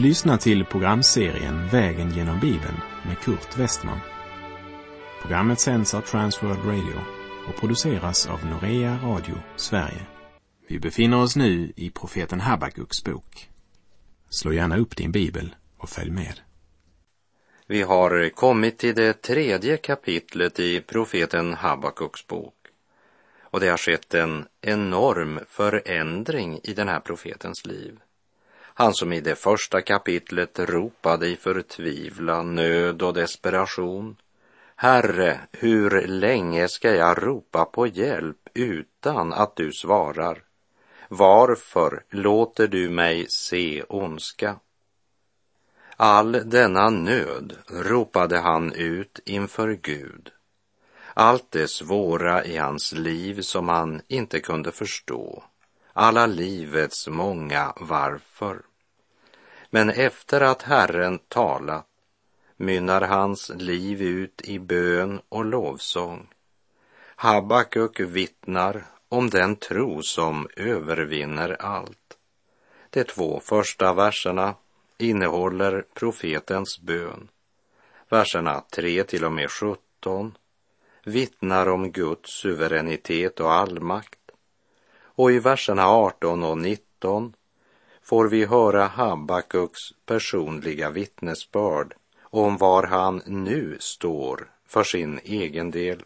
Du lyssnar till programserien Vägen genom Bibeln med Kurt Westman. Programmet sänds av Transworld Radio och produceras av Norea Radio Sverige. Vi befinner oss nu i profeten Habakuks bok. Slå gärna upp din bibel och följ med. Vi har kommit till det tredje kapitlet i profeten Habakuks bok. Och det har skett en enorm förändring i den här profetens liv. Han som i det första kapitlet ropade i förtvivlan, nöd och desperation. Herre, hur länge ska jag ropa på hjälp utan att du svarar? Varför låter du mig se ondska? All denna nöd ropade han ut inför Gud. Allt det svåra i hans liv som han inte kunde förstå. Alla livets många varför. Men efter att Herren talat mynnar hans liv ut i bön och lovsång. Habakuk vittnar om den tro som övervinner allt. De två första verserna innehåller profetens bön. Verserna 3 till och med 17 vittnar om Guds suveränitet och allmakt. Och i verserna 18 och 19 får vi höra Habakuks personliga vittnesbörd om var han nu står för sin egen del.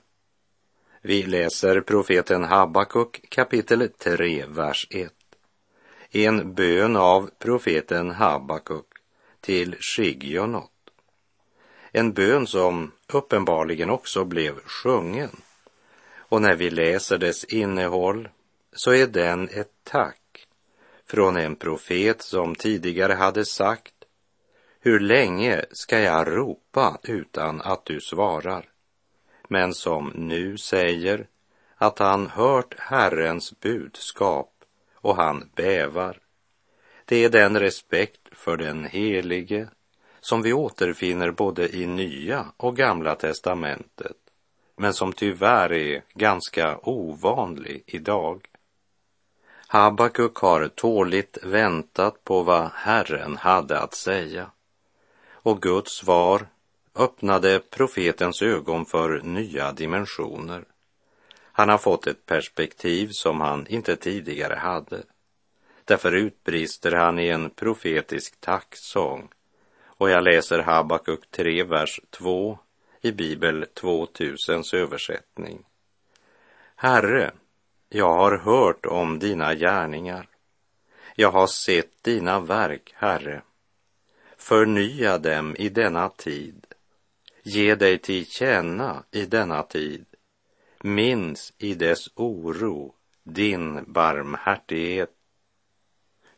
Vi läser profeten Habakuk kapitel 3, vers 1. En bön av profeten Habakuk till Shigionot. En bön som uppenbarligen också blev sjungen. Och när vi läser dess innehåll så är den ett tack från en profet som tidigare hade sagt Hur länge ska jag ropa utan att du svarar? Men som nu säger att han hört Herrens budskap och han bävar. Det är den respekt för den helige som vi återfinner både i Nya och Gamla testamentet, men som tyvärr är ganska ovanlig idag. Habakuk har tåligt väntat på vad Herren hade att säga. Och Guds svar öppnade profetens ögon för nya dimensioner. Han har fått ett perspektiv som han inte tidigare hade. Därför utbrister han i en profetisk tacksång. Och jag läser Habakuk 3, vers 2 i Bibel 2000s översättning. Herre, jag har hört om dina gärningar. Jag har sett dina verk, Herre. Förnya dem i denna tid. Ge dig till känna i denna tid. Minns i dess oro din barmhärtighet.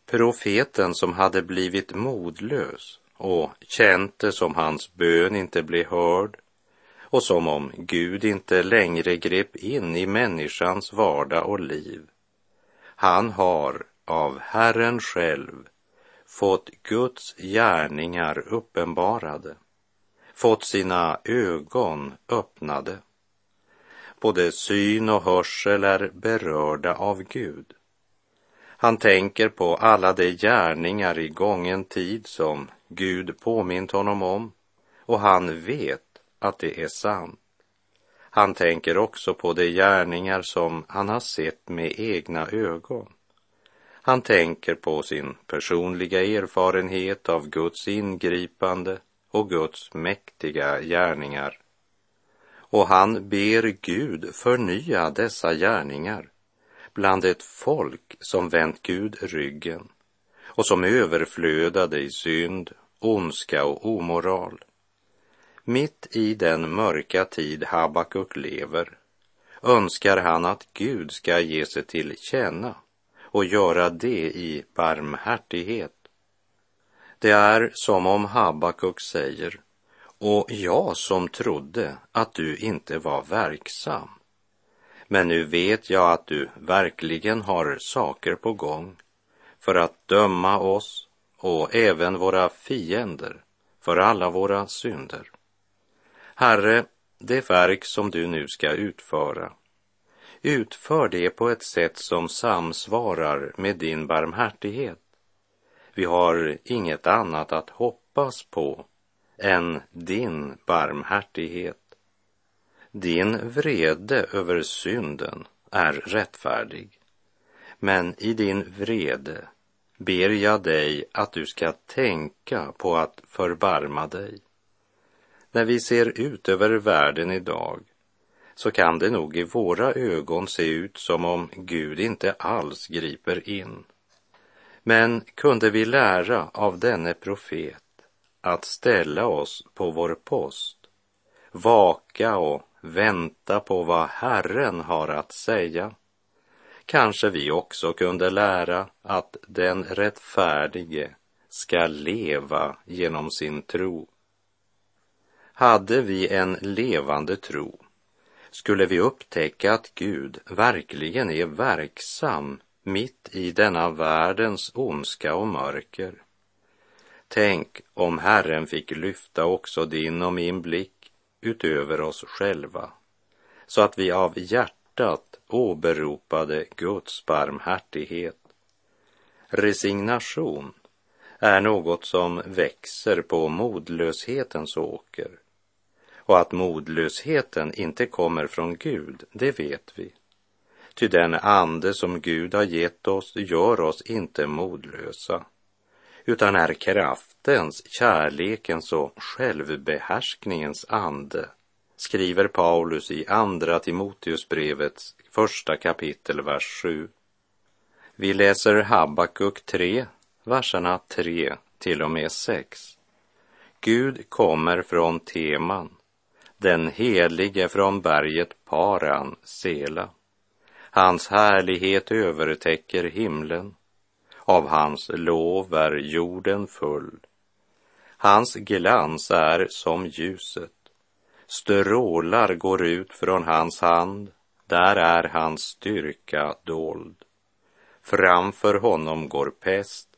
Profeten som hade blivit modlös och känt det som hans bön inte blev hörd och som om Gud inte längre grep in i människans vardag och liv. Han har av Herren själv fått Guds gärningar uppenbarade, fått sina ögon öppnade. Både syn och hörsel är berörda av Gud. Han tänker på alla de gärningar i gången tid som Gud påmint honom om och han vet att det är sant. Han tänker också på de gärningar som han har sett med egna ögon. Han tänker på sin personliga erfarenhet av Guds ingripande och Guds mäktiga gärningar. Och han ber Gud förnya dessa gärningar bland ett folk som vänt Gud ryggen och som överflödade i synd, ondska och omoral. Mitt i den mörka tid Habakuk lever önskar han att Gud ska ge sig till känna och göra det i barmhärtighet. Det är som om Habakuk säger, och jag som trodde att du inte var verksam. Men nu vet jag att du verkligen har saker på gång för att döma oss och även våra fiender för alla våra synder. Herre, det verk som du nu ska utföra, utför det på ett sätt som samsvarar med din barmhärtighet. Vi har inget annat att hoppas på än din barmhärtighet. Din vrede över synden är rättfärdig. Men i din vrede ber jag dig att du ska tänka på att förbarma dig. När vi ser ut över världen idag så kan det nog i våra ögon se ut som om Gud inte alls griper in. Men kunde vi lära av denne profet att ställa oss på vår post, vaka och vänta på vad Herren har att säga, kanske vi också kunde lära att den rättfärdige ska leva genom sin tro. Hade vi en levande tro skulle vi upptäcka att Gud verkligen är verksam mitt i denna världens ondska och mörker. Tänk om Herren fick lyfta också din och min blick utöver oss själva, så att vi av hjärtat åberopade Guds barmhärtighet. Resignation är något som växer på modlöshetens åker. Och att modlösheten inte kommer från Gud, det vet vi. Ty den ande som Gud har gett oss gör oss inte modlösa, utan är kraftens, kärlekens och självbehärskningens ande, skriver Paulus i Andra Timoteusbrevets första kapitel, vers 7. Vi läser Habakuk 3, verserna 3 till och med 6. Gud kommer från Teman, den helige från berget Paran, Sela. Hans härlighet övertäcker himlen, av hans lov är jorden full. Hans glans är som ljuset, strålar går ut från hans hand, där är hans styrka dold. Framför honom går pest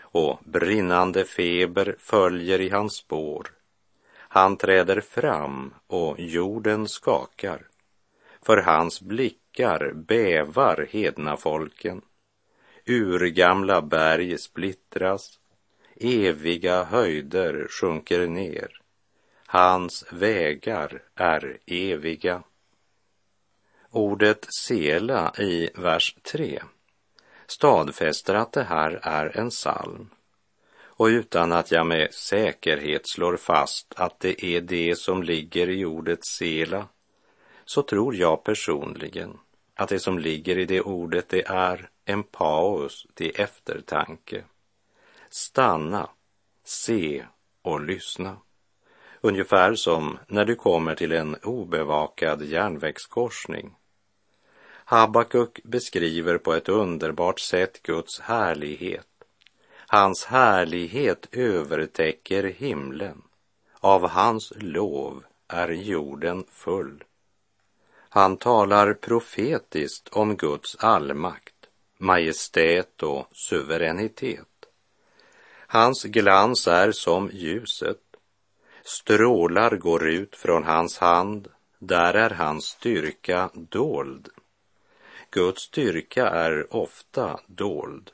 och brinnande feber följer i hans spår. Han träder fram och jorden skakar. För hans blickar bävar hedna folken. Urgamla berg splittras, eviga höjder sjunker ner. Hans vägar är eviga. Ordet sela i vers 3 stadfäster att det här är en psalm och utan att jag med säkerhet slår fast att det är det som ligger i ordet sela, så tror jag personligen att det som ligger i det ordet det är en paus till eftertanke. Stanna, se och lyssna. Ungefär som när du kommer till en obevakad järnvägskorsning. Habakuk beskriver på ett underbart sätt Guds härlighet Hans härlighet övertäcker himlen. Av hans lov är jorden full. Han talar profetiskt om Guds allmakt, majestät och suveränitet. Hans glans är som ljuset. Strålar går ut från hans hand, där är hans styrka dold. Guds styrka är ofta dold.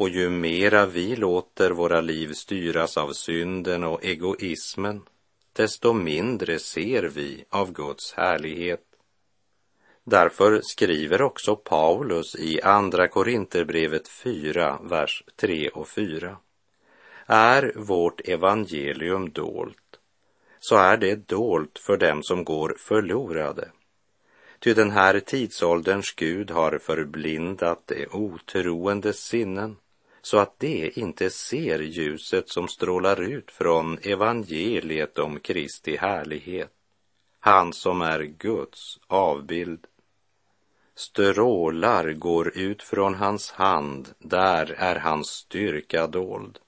Och ju mera vi låter våra liv styras av synden och egoismen, desto mindre ser vi av Guds härlighet. Därför skriver också Paulus i Andra Korinterbrevet 4, vers 3 och 4. Är vårt evangelium dolt, så är det dolt för dem som går förlorade. Ty den här tidsålderns Gud har förblindat de otroendes sinnen så att de inte ser ljuset som strålar ut från evangeliet om Kristi härlighet, han som är Guds avbild. Strålar går ut från hans hand, där är hans styrka dold.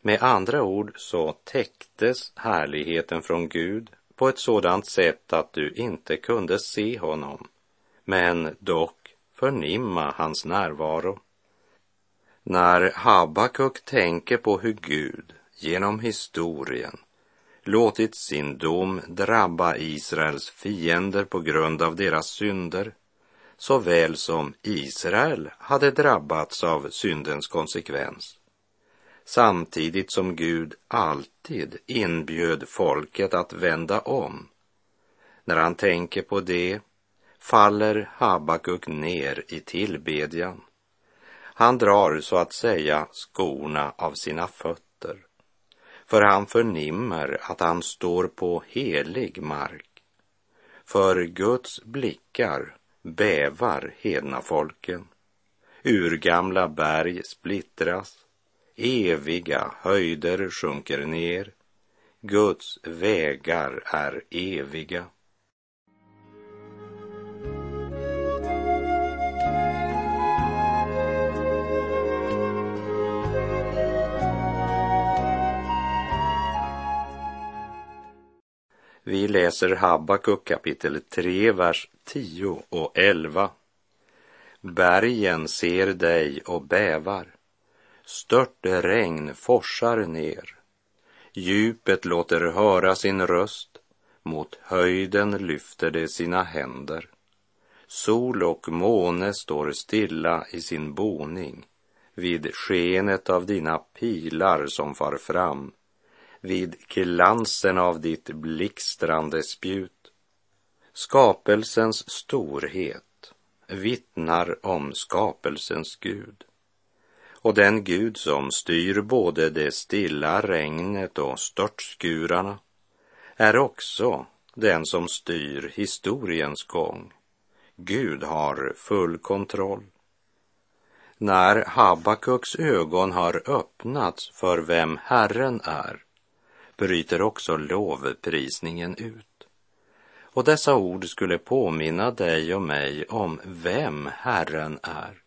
Med andra ord så täcktes härligheten från Gud på ett sådant sätt att du inte kunde se honom, men dock förnimma hans närvaro. När Habakuk tänker på hur Gud genom historien låtit sin dom drabba Israels fiender på grund av deras synder, såväl som Israel hade drabbats av syndens konsekvens, samtidigt som Gud alltid inbjöd folket att vända om. När han tänker på det faller Habakuk ner i tillbedjan. Han drar så att säga skorna av sina fötter, för han förnimmer att han står på helig mark. För Guds blickar bävar hedna folken. Urgamla berg splittras, eviga höjder sjunker ner. Guds vägar är eviga. Vi läser Habakuk kapitel 3, vers 10 och 11. Bergen ser dig och bävar. Störtregn forsar ner. Djupet låter höra sin röst. Mot höjden lyfter det sina händer. Sol och måne står stilla i sin boning vid skenet av dina pilar som far fram vid glansen av ditt blixtrande spjut. Skapelsens storhet vittnar om skapelsens Gud. Och den Gud som styr både det stilla regnet och störtskurarna är också den som styr historiens gång. Gud har full kontroll. När Habakuks ögon har öppnats för vem Herren är bryter också lovprisningen ut. Och dessa ord skulle påminna dig och mig om vem Herren är.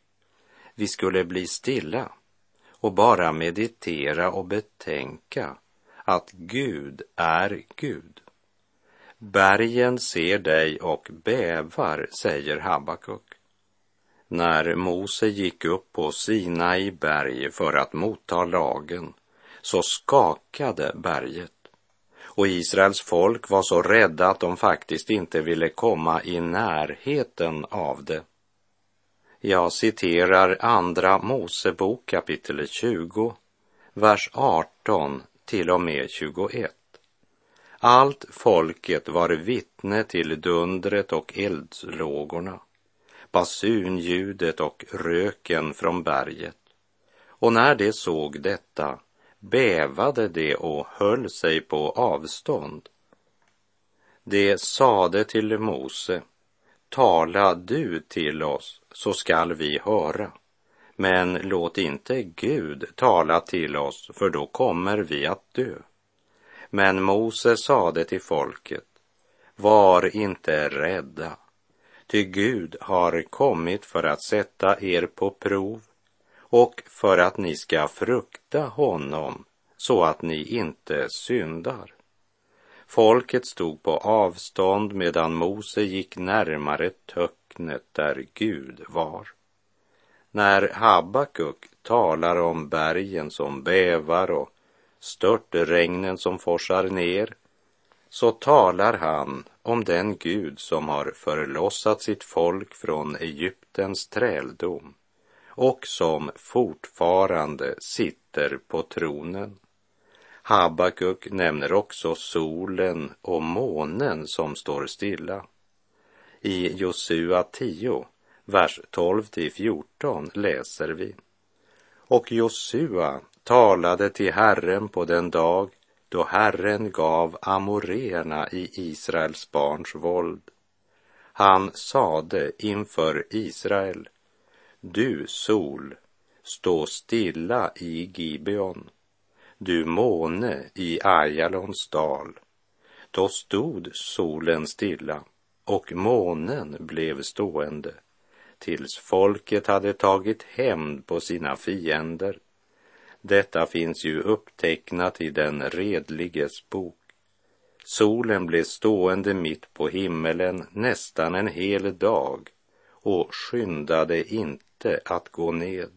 Vi skulle bli stilla och bara meditera och betänka att Gud är Gud. Bergen ser dig och bävar, säger Habakuk. När Mose gick upp på Sinai berg för att motta lagen så skakade berget. Och Israels folk var så rädda att de faktiskt inte ville komma i närheten av det. Jag citerar Andra Mosebok kapitel 20, vers 18 till och med 21. Allt folket var vittne till dundret och eldslågorna, basunljudet och röken från berget. Och när de såg detta bävade de och höll sig på avstånd. De sade till Mose, tala du till oss så skall vi höra. Men låt inte Gud tala till oss, för då kommer vi att dö. Men Mose sade till folket, var inte rädda, ty Gud har kommit för att sätta er på prov och för att ni ska frukta honom så att ni inte syndar. Folket stod på avstånd medan Mose gick närmare töcknet där Gud var. När Habakuk talar om bergen som bävar och störtregnen som forsar ner så talar han om den Gud som har förlossat sitt folk från Egyptens träldom och som fortfarande sitter på tronen. Habakuk nämner också solen och månen som står stilla. I Josua 10, vers 12 till 14 läser vi. Och Josua talade till Herren på den dag då Herren gav amoreerna i Israels barns våld. Han sade inför Israel, du sol, stå stilla i Gibeon, du måne i Ajalons dal. Då stod solen stilla och månen blev stående tills folket hade tagit hämnd på sina fiender. Detta finns ju upptecknat i den redliges bok. Solen blev stående mitt på himmelen nästan en hel dag och skyndade inte inte att gå ned.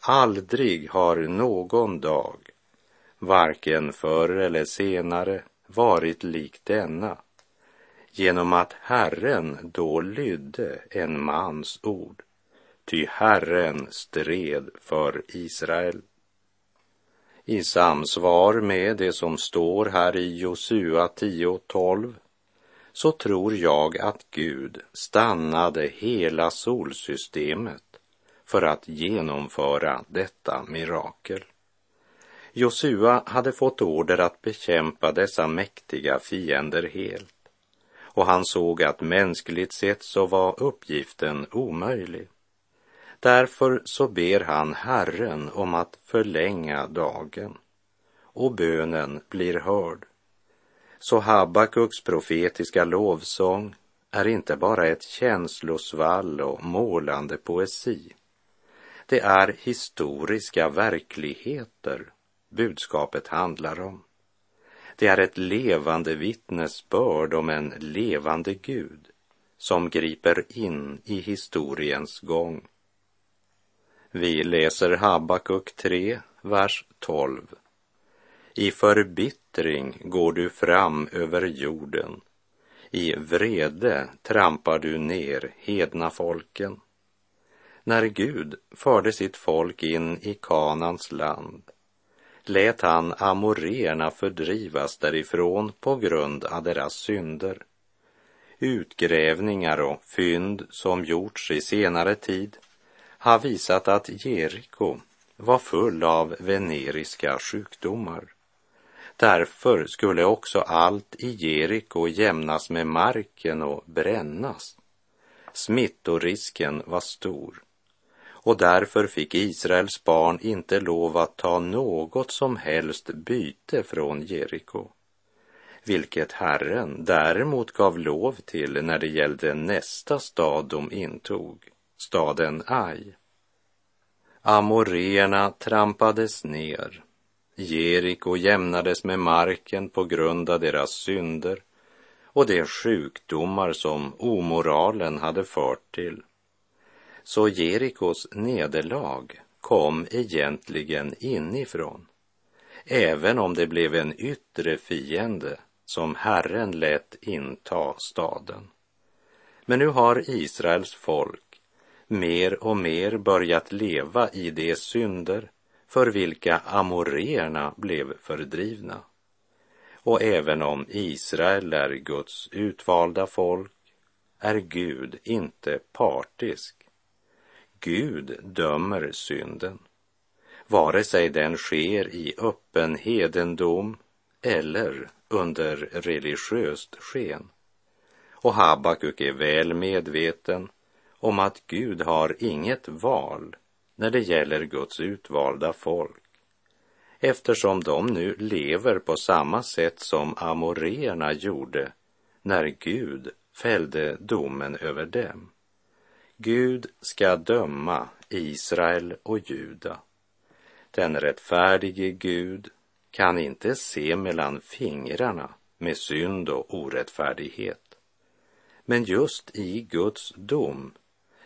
Aldrig har någon dag, varken förr eller senare, varit lik denna genom att Herren då lydde en mans ord, ty Herren stred för Israel. I samsvar med det som står här i Josua 10.12 så tror jag att Gud stannade hela solsystemet för att genomföra detta mirakel. Josua hade fått order att bekämpa dessa mäktiga fiender helt och han såg att mänskligt sett så var uppgiften omöjlig. Därför så ber han Herren om att förlänga dagen och bönen blir hörd. Så Habakuks profetiska lovsång är inte bara ett känslosvall och målande poesi. Det är historiska verkligheter budskapet handlar om. Det är ett levande vittnesbörd om en levande Gud som griper in i historiens gång. Vi läser Habakuk 3, vers 12. I förbittring går du fram över jorden. I vrede trampar du ner hedna folken. När Gud förde sitt folk in i Kanans land lät han amorerna fördrivas därifrån på grund av deras synder. Utgrävningar och fynd som gjorts i senare tid har visat att Jeriko var full av veneriska sjukdomar. Därför skulle också allt i Jeriko jämnas med marken och brännas. Smittorisken var stor och därför fick Israels barn inte lov att ta något som helst byte från Jeriko, vilket Herren däremot gav lov till när det gällde nästa stad de intog, staden Ai. Amoreerna trampades ner, Jeriko jämnades med marken på grund av deras synder och de sjukdomar som omoralen hade fört till. Så Jerikos nederlag kom egentligen inifrån, även om det blev en yttre fiende som Herren lät inta staden. Men nu har Israels folk mer och mer börjat leva i de synder för vilka amoreerna blev fördrivna. Och även om Israel är Guds utvalda folk är Gud inte partisk Gud dömer synden, vare sig den sker i öppen hedendom eller under religiöst sken. Och Habakuk är väl medveten om att Gud har inget val när det gäller Guds utvalda folk eftersom de nu lever på samma sätt som amoreerna gjorde när Gud fällde domen över dem. Gud ska döma Israel och Juda. Den rättfärdige Gud kan inte se mellan fingrarna med synd och orättfärdighet. Men just i Guds dom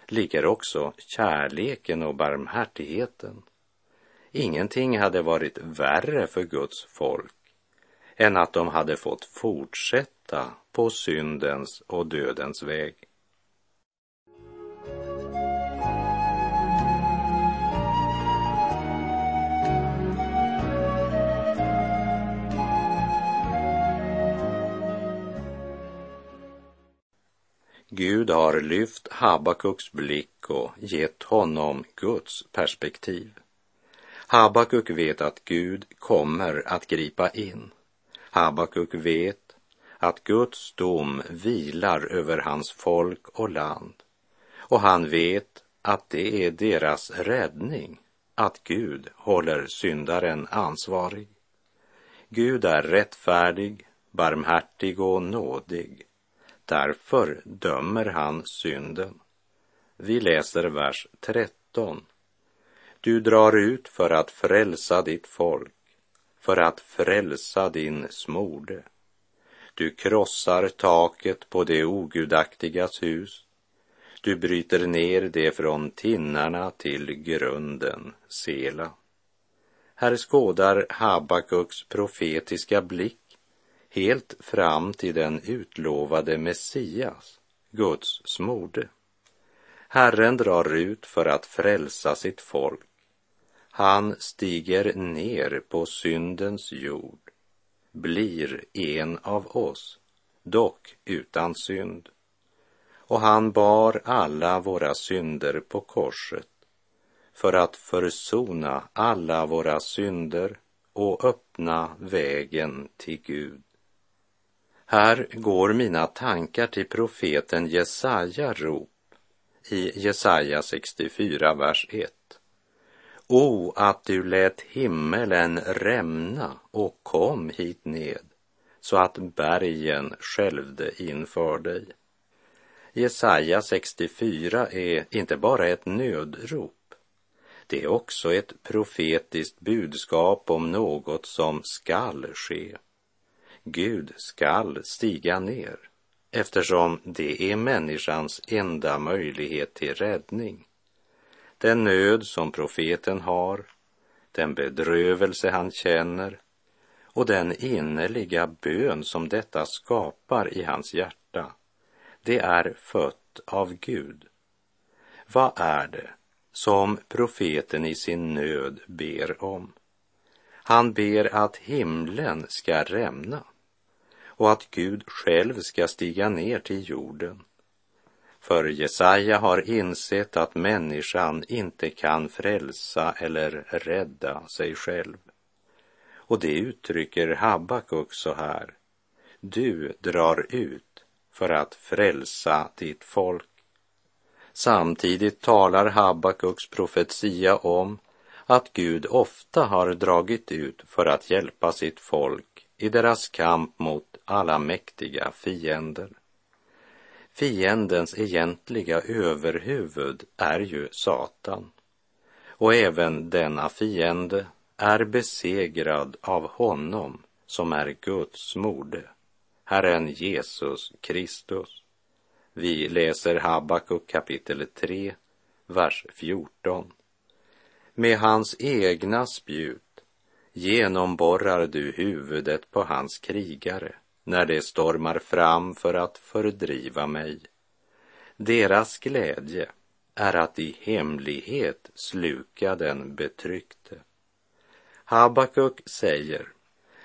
ligger också kärleken och barmhärtigheten. Ingenting hade varit värre för Guds folk än att de hade fått fortsätta på syndens och dödens väg. Gud har lyft Habakuks blick och gett honom Guds perspektiv. Habakuk vet att Gud kommer att gripa in. Habakuk vet att Guds dom vilar över hans folk och land. Och han vet att det är deras räddning att Gud håller syndaren ansvarig. Gud är rättfärdig, barmhärtig och nådig. Därför dömer han synden. Vi läser vers 13. Du drar ut för att frälsa ditt folk, för att frälsa din smorde. Du krossar taket på det ogudaktigas hus. Du bryter ner det från tinnarna till grunden, Sela. Här skådar Habakuks profetiska blick helt fram till den utlovade Messias, Guds smorde. Herren drar ut för att frälsa sitt folk. Han stiger ner på syndens jord, blir en av oss, dock utan synd. Och han bar alla våra synder på korset för att försona alla våra synder och öppna vägen till Gud. Här går mina tankar till profeten Jesaja rop i Jesaja 64, vers 1. O, att du lät himmelen rämna och kom hit ned så att bergen skälvde inför dig. Jesaja 64 är inte bara ett nödrop. Det är också ett profetiskt budskap om något som skall ske. Gud skall stiga ner eftersom det är människans enda möjlighet till räddning. Den nöd som profeten har, den bedrövelse han känner och den innerliga bön som detta skapar i hans hjärta, det är fött av Gud. Vad är det som profeten i sin nöd ber om? Han ber att himlen ska rämna och att Gud själv ska stiga ner till jorden. För Jesaja har insett att människan inte kan frälsa eller rädda sig själv. Och det uttrycker Habakuk så här. Du drar ut för att frälsa ditt folk. Samtidigt talar Habakuks profetia om att Gud ofta har dragit ut för att hjälpa sitt folk i deras kamp mot alla mäktiga fiender. Fiendens egentliga överhuvud är ju Satan. Och även denna fiende är besegrad av honom som är Guds morde, Herren Jesus Kristus. Vi läser Habakuk kapitel 3, vers 14. Med hans egna spjut genomborrar du huvudet på hans krigare när de stormar fram för att fördriva mig. Deras glädje är att i hemlighet sluka den betryckte. Habakuk säger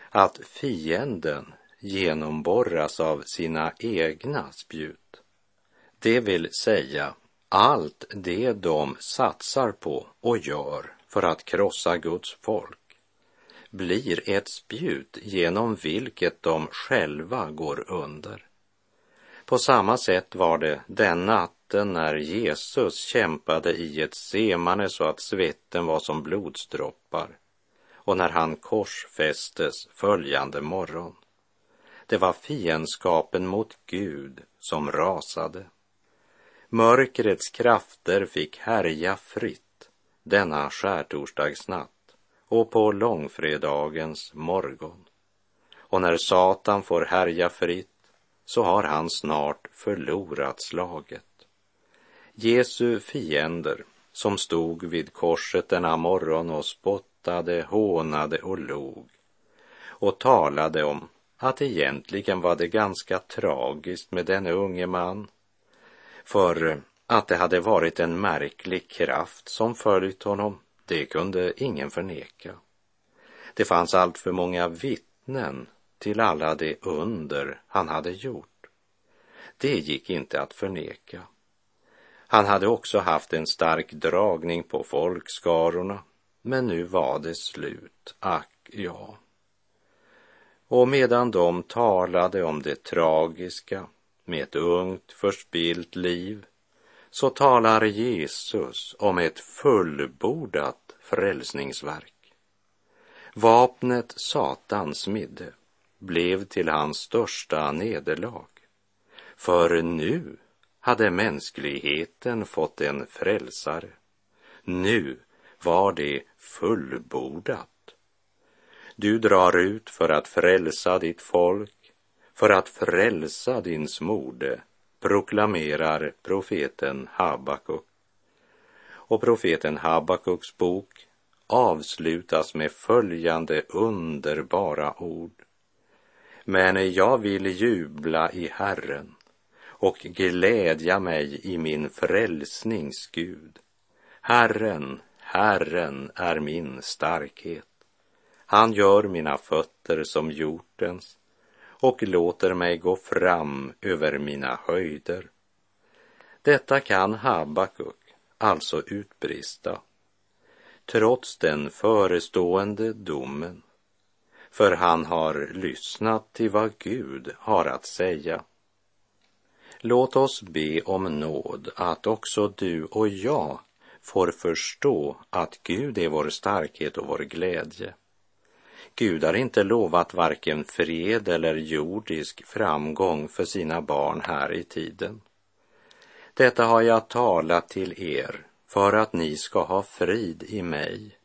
att fienden genomborras av sina egna spjut. Det vill säga allt det de satsar på och gör för att krossa Guds folk blir ett spjut genom vilket de själva går under. På samma sätt var det den natten när Jesus kämpade i ett semane så att svetten var som blodsdroppar och när han korsfästes följande morgon. Det var fiendskapen mot Gud som rasade. Mörkrets krafter fick härja fritt denna skärtorsdagsnatt och på långfredagens morgon. Och när Satan får härja fritt så har han snart förlorat slaget. Jesu fiender som stod vid korset denna morgon och spottade, hånade och log och talade om att egentligen var det ganska tragiskt med denne unge man för att det hade varit en märklig kraft som följt honom det kunde ingen förneka. Det fanns allt för många vittnen till alla de under han hade gjort. Det gick inte att förneka. Han hade också haft en stark dragning på folkskarorna, men nu var det slut, ack ja. Och medan de talade om det tragiska med ett ungt förspilt liv så talar Jesus om ett fullbordat frälsningsverk. Vapnet Satan smidde blev till hans största nederlag. För nu hade mänskligheten fått en frälsare. Nu var det fullbordat. Du drar ut för att frälsa ditt folk, för att frälsa din smorde, proklamerar profeten Habakuk. Och profeten Habakuks bok avslutas med följande underbara ord. Men jag vill jubla i Herren och glädja mig i min frälsnings Gud. Herren, Herren är min starkhet. Han gör mina fötter som hjortens och låter mig gå fram över mina höjder. Detta kan Habakuk alltså utbrista, trots den förestående domen, för han har lyssnat till vad Gud har att säga. Låt oss be om nåd att också du och jag får förstå att Gud är vår starkhet och vår glädje. Gud har inte lovat varken fred eller jordisk framgång för sina barn här i tiden. Detta har jag talat till er för att ni ska ha frid i mig.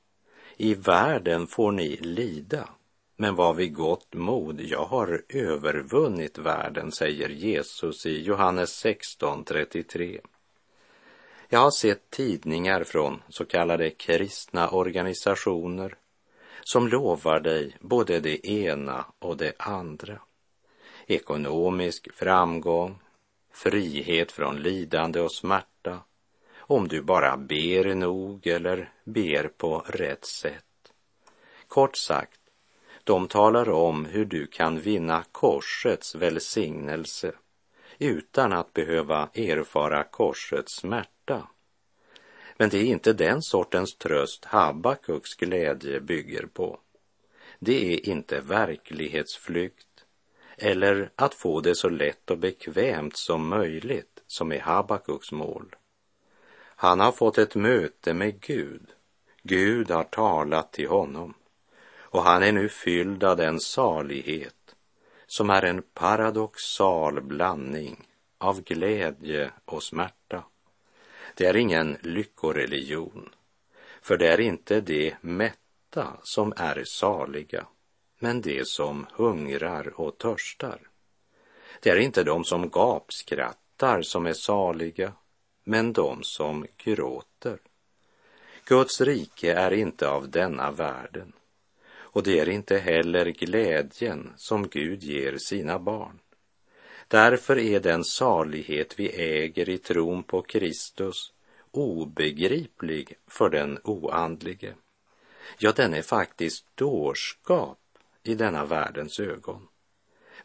I världen får ni lida, men var vid gott mod, jag har övervunnit världen, säger Jesus i Johannes 16.33. Jag har sett tidningar från så kallade kristna organisationer som lovar dig både det ena och det andra. Ekonomisk framgång, frihet från lidande och smärta, om du bara ber nog eller ber på rätt sätt. Kort sagt, de talar om hur du kan vinna korsets välsignelse utan att behöva erfara korsets smärta. Men det är inte den sortens tröst Habakuks glädje bygger på. Det är inte verklighetsflykt eller att få det så lätt och bekvämt som möjligt som är Habakuks mål. Han har fått ett möte med Gud. Gud har talat till honom och han är nu fylld av den salighet som är en paradoxal blandning av glädje och smärta. Det är ingen lyckoreligion, för det är inte de mätta som är saliga, men de som hungrar och törstar. Det är inte de som gapskrattar som är saliga, men de som gråter. Guds rike är inte av denna världen och det är inte heller glädjen som Gud ger sina barn. Därför är den salighet vi äger i tron på Kristus obegriplig för den oandlige. Ja, den är faktiskt dårskap i denna världens ögon,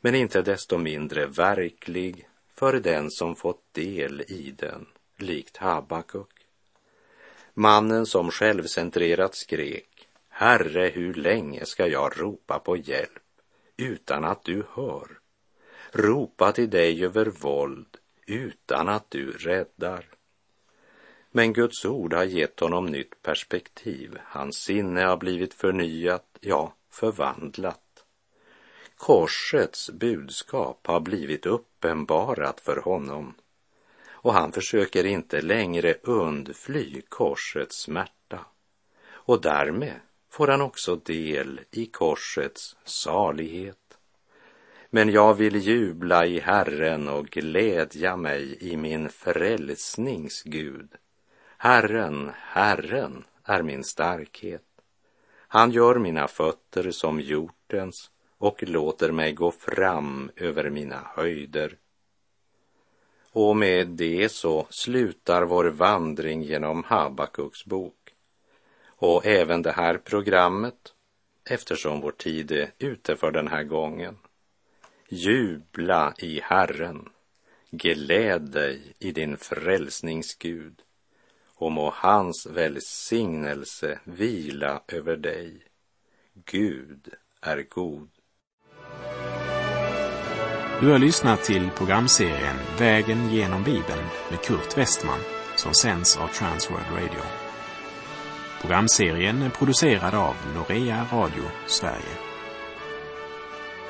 men inte desto mindre verklig för den som fått del i den, likt Habakuk. Mannen som självcentrerat skrek, Herre, hur länge ska jag ropa på hjälp utan att du hör? Ropa till dig över våld utan att du räddar. Men Guds ord har gett honom nytt perspektiv. Hans sinne har blivit förnyat, ja, förvandlat. Korsets budskap har blivit uppenbarat för honom och han försöker inte längre undfly korsets smärta. Och därmed får han också del i korsets salighet. Men jag vill jubla i Herren och glädja mig i min frälsnings Gud. Herren, Herren är min starkhet. Han gör mina fötter som hjortens och låter mig gå fram över mina höjder. Och med det så slutar vår vandring genom Habakuks bok och även det här programmet eftersom vår tid är ute för den här gången. Jubla i Herren, gläd dig i din frälsningsgud och må hans välsignelse vila över dig. Gud är god. Du har lyssnat till programserien Vägen genom Bibeln med Kurt Westman som sänds av Transworld Radio. Programserien är producerad av Norea Radio Sverige.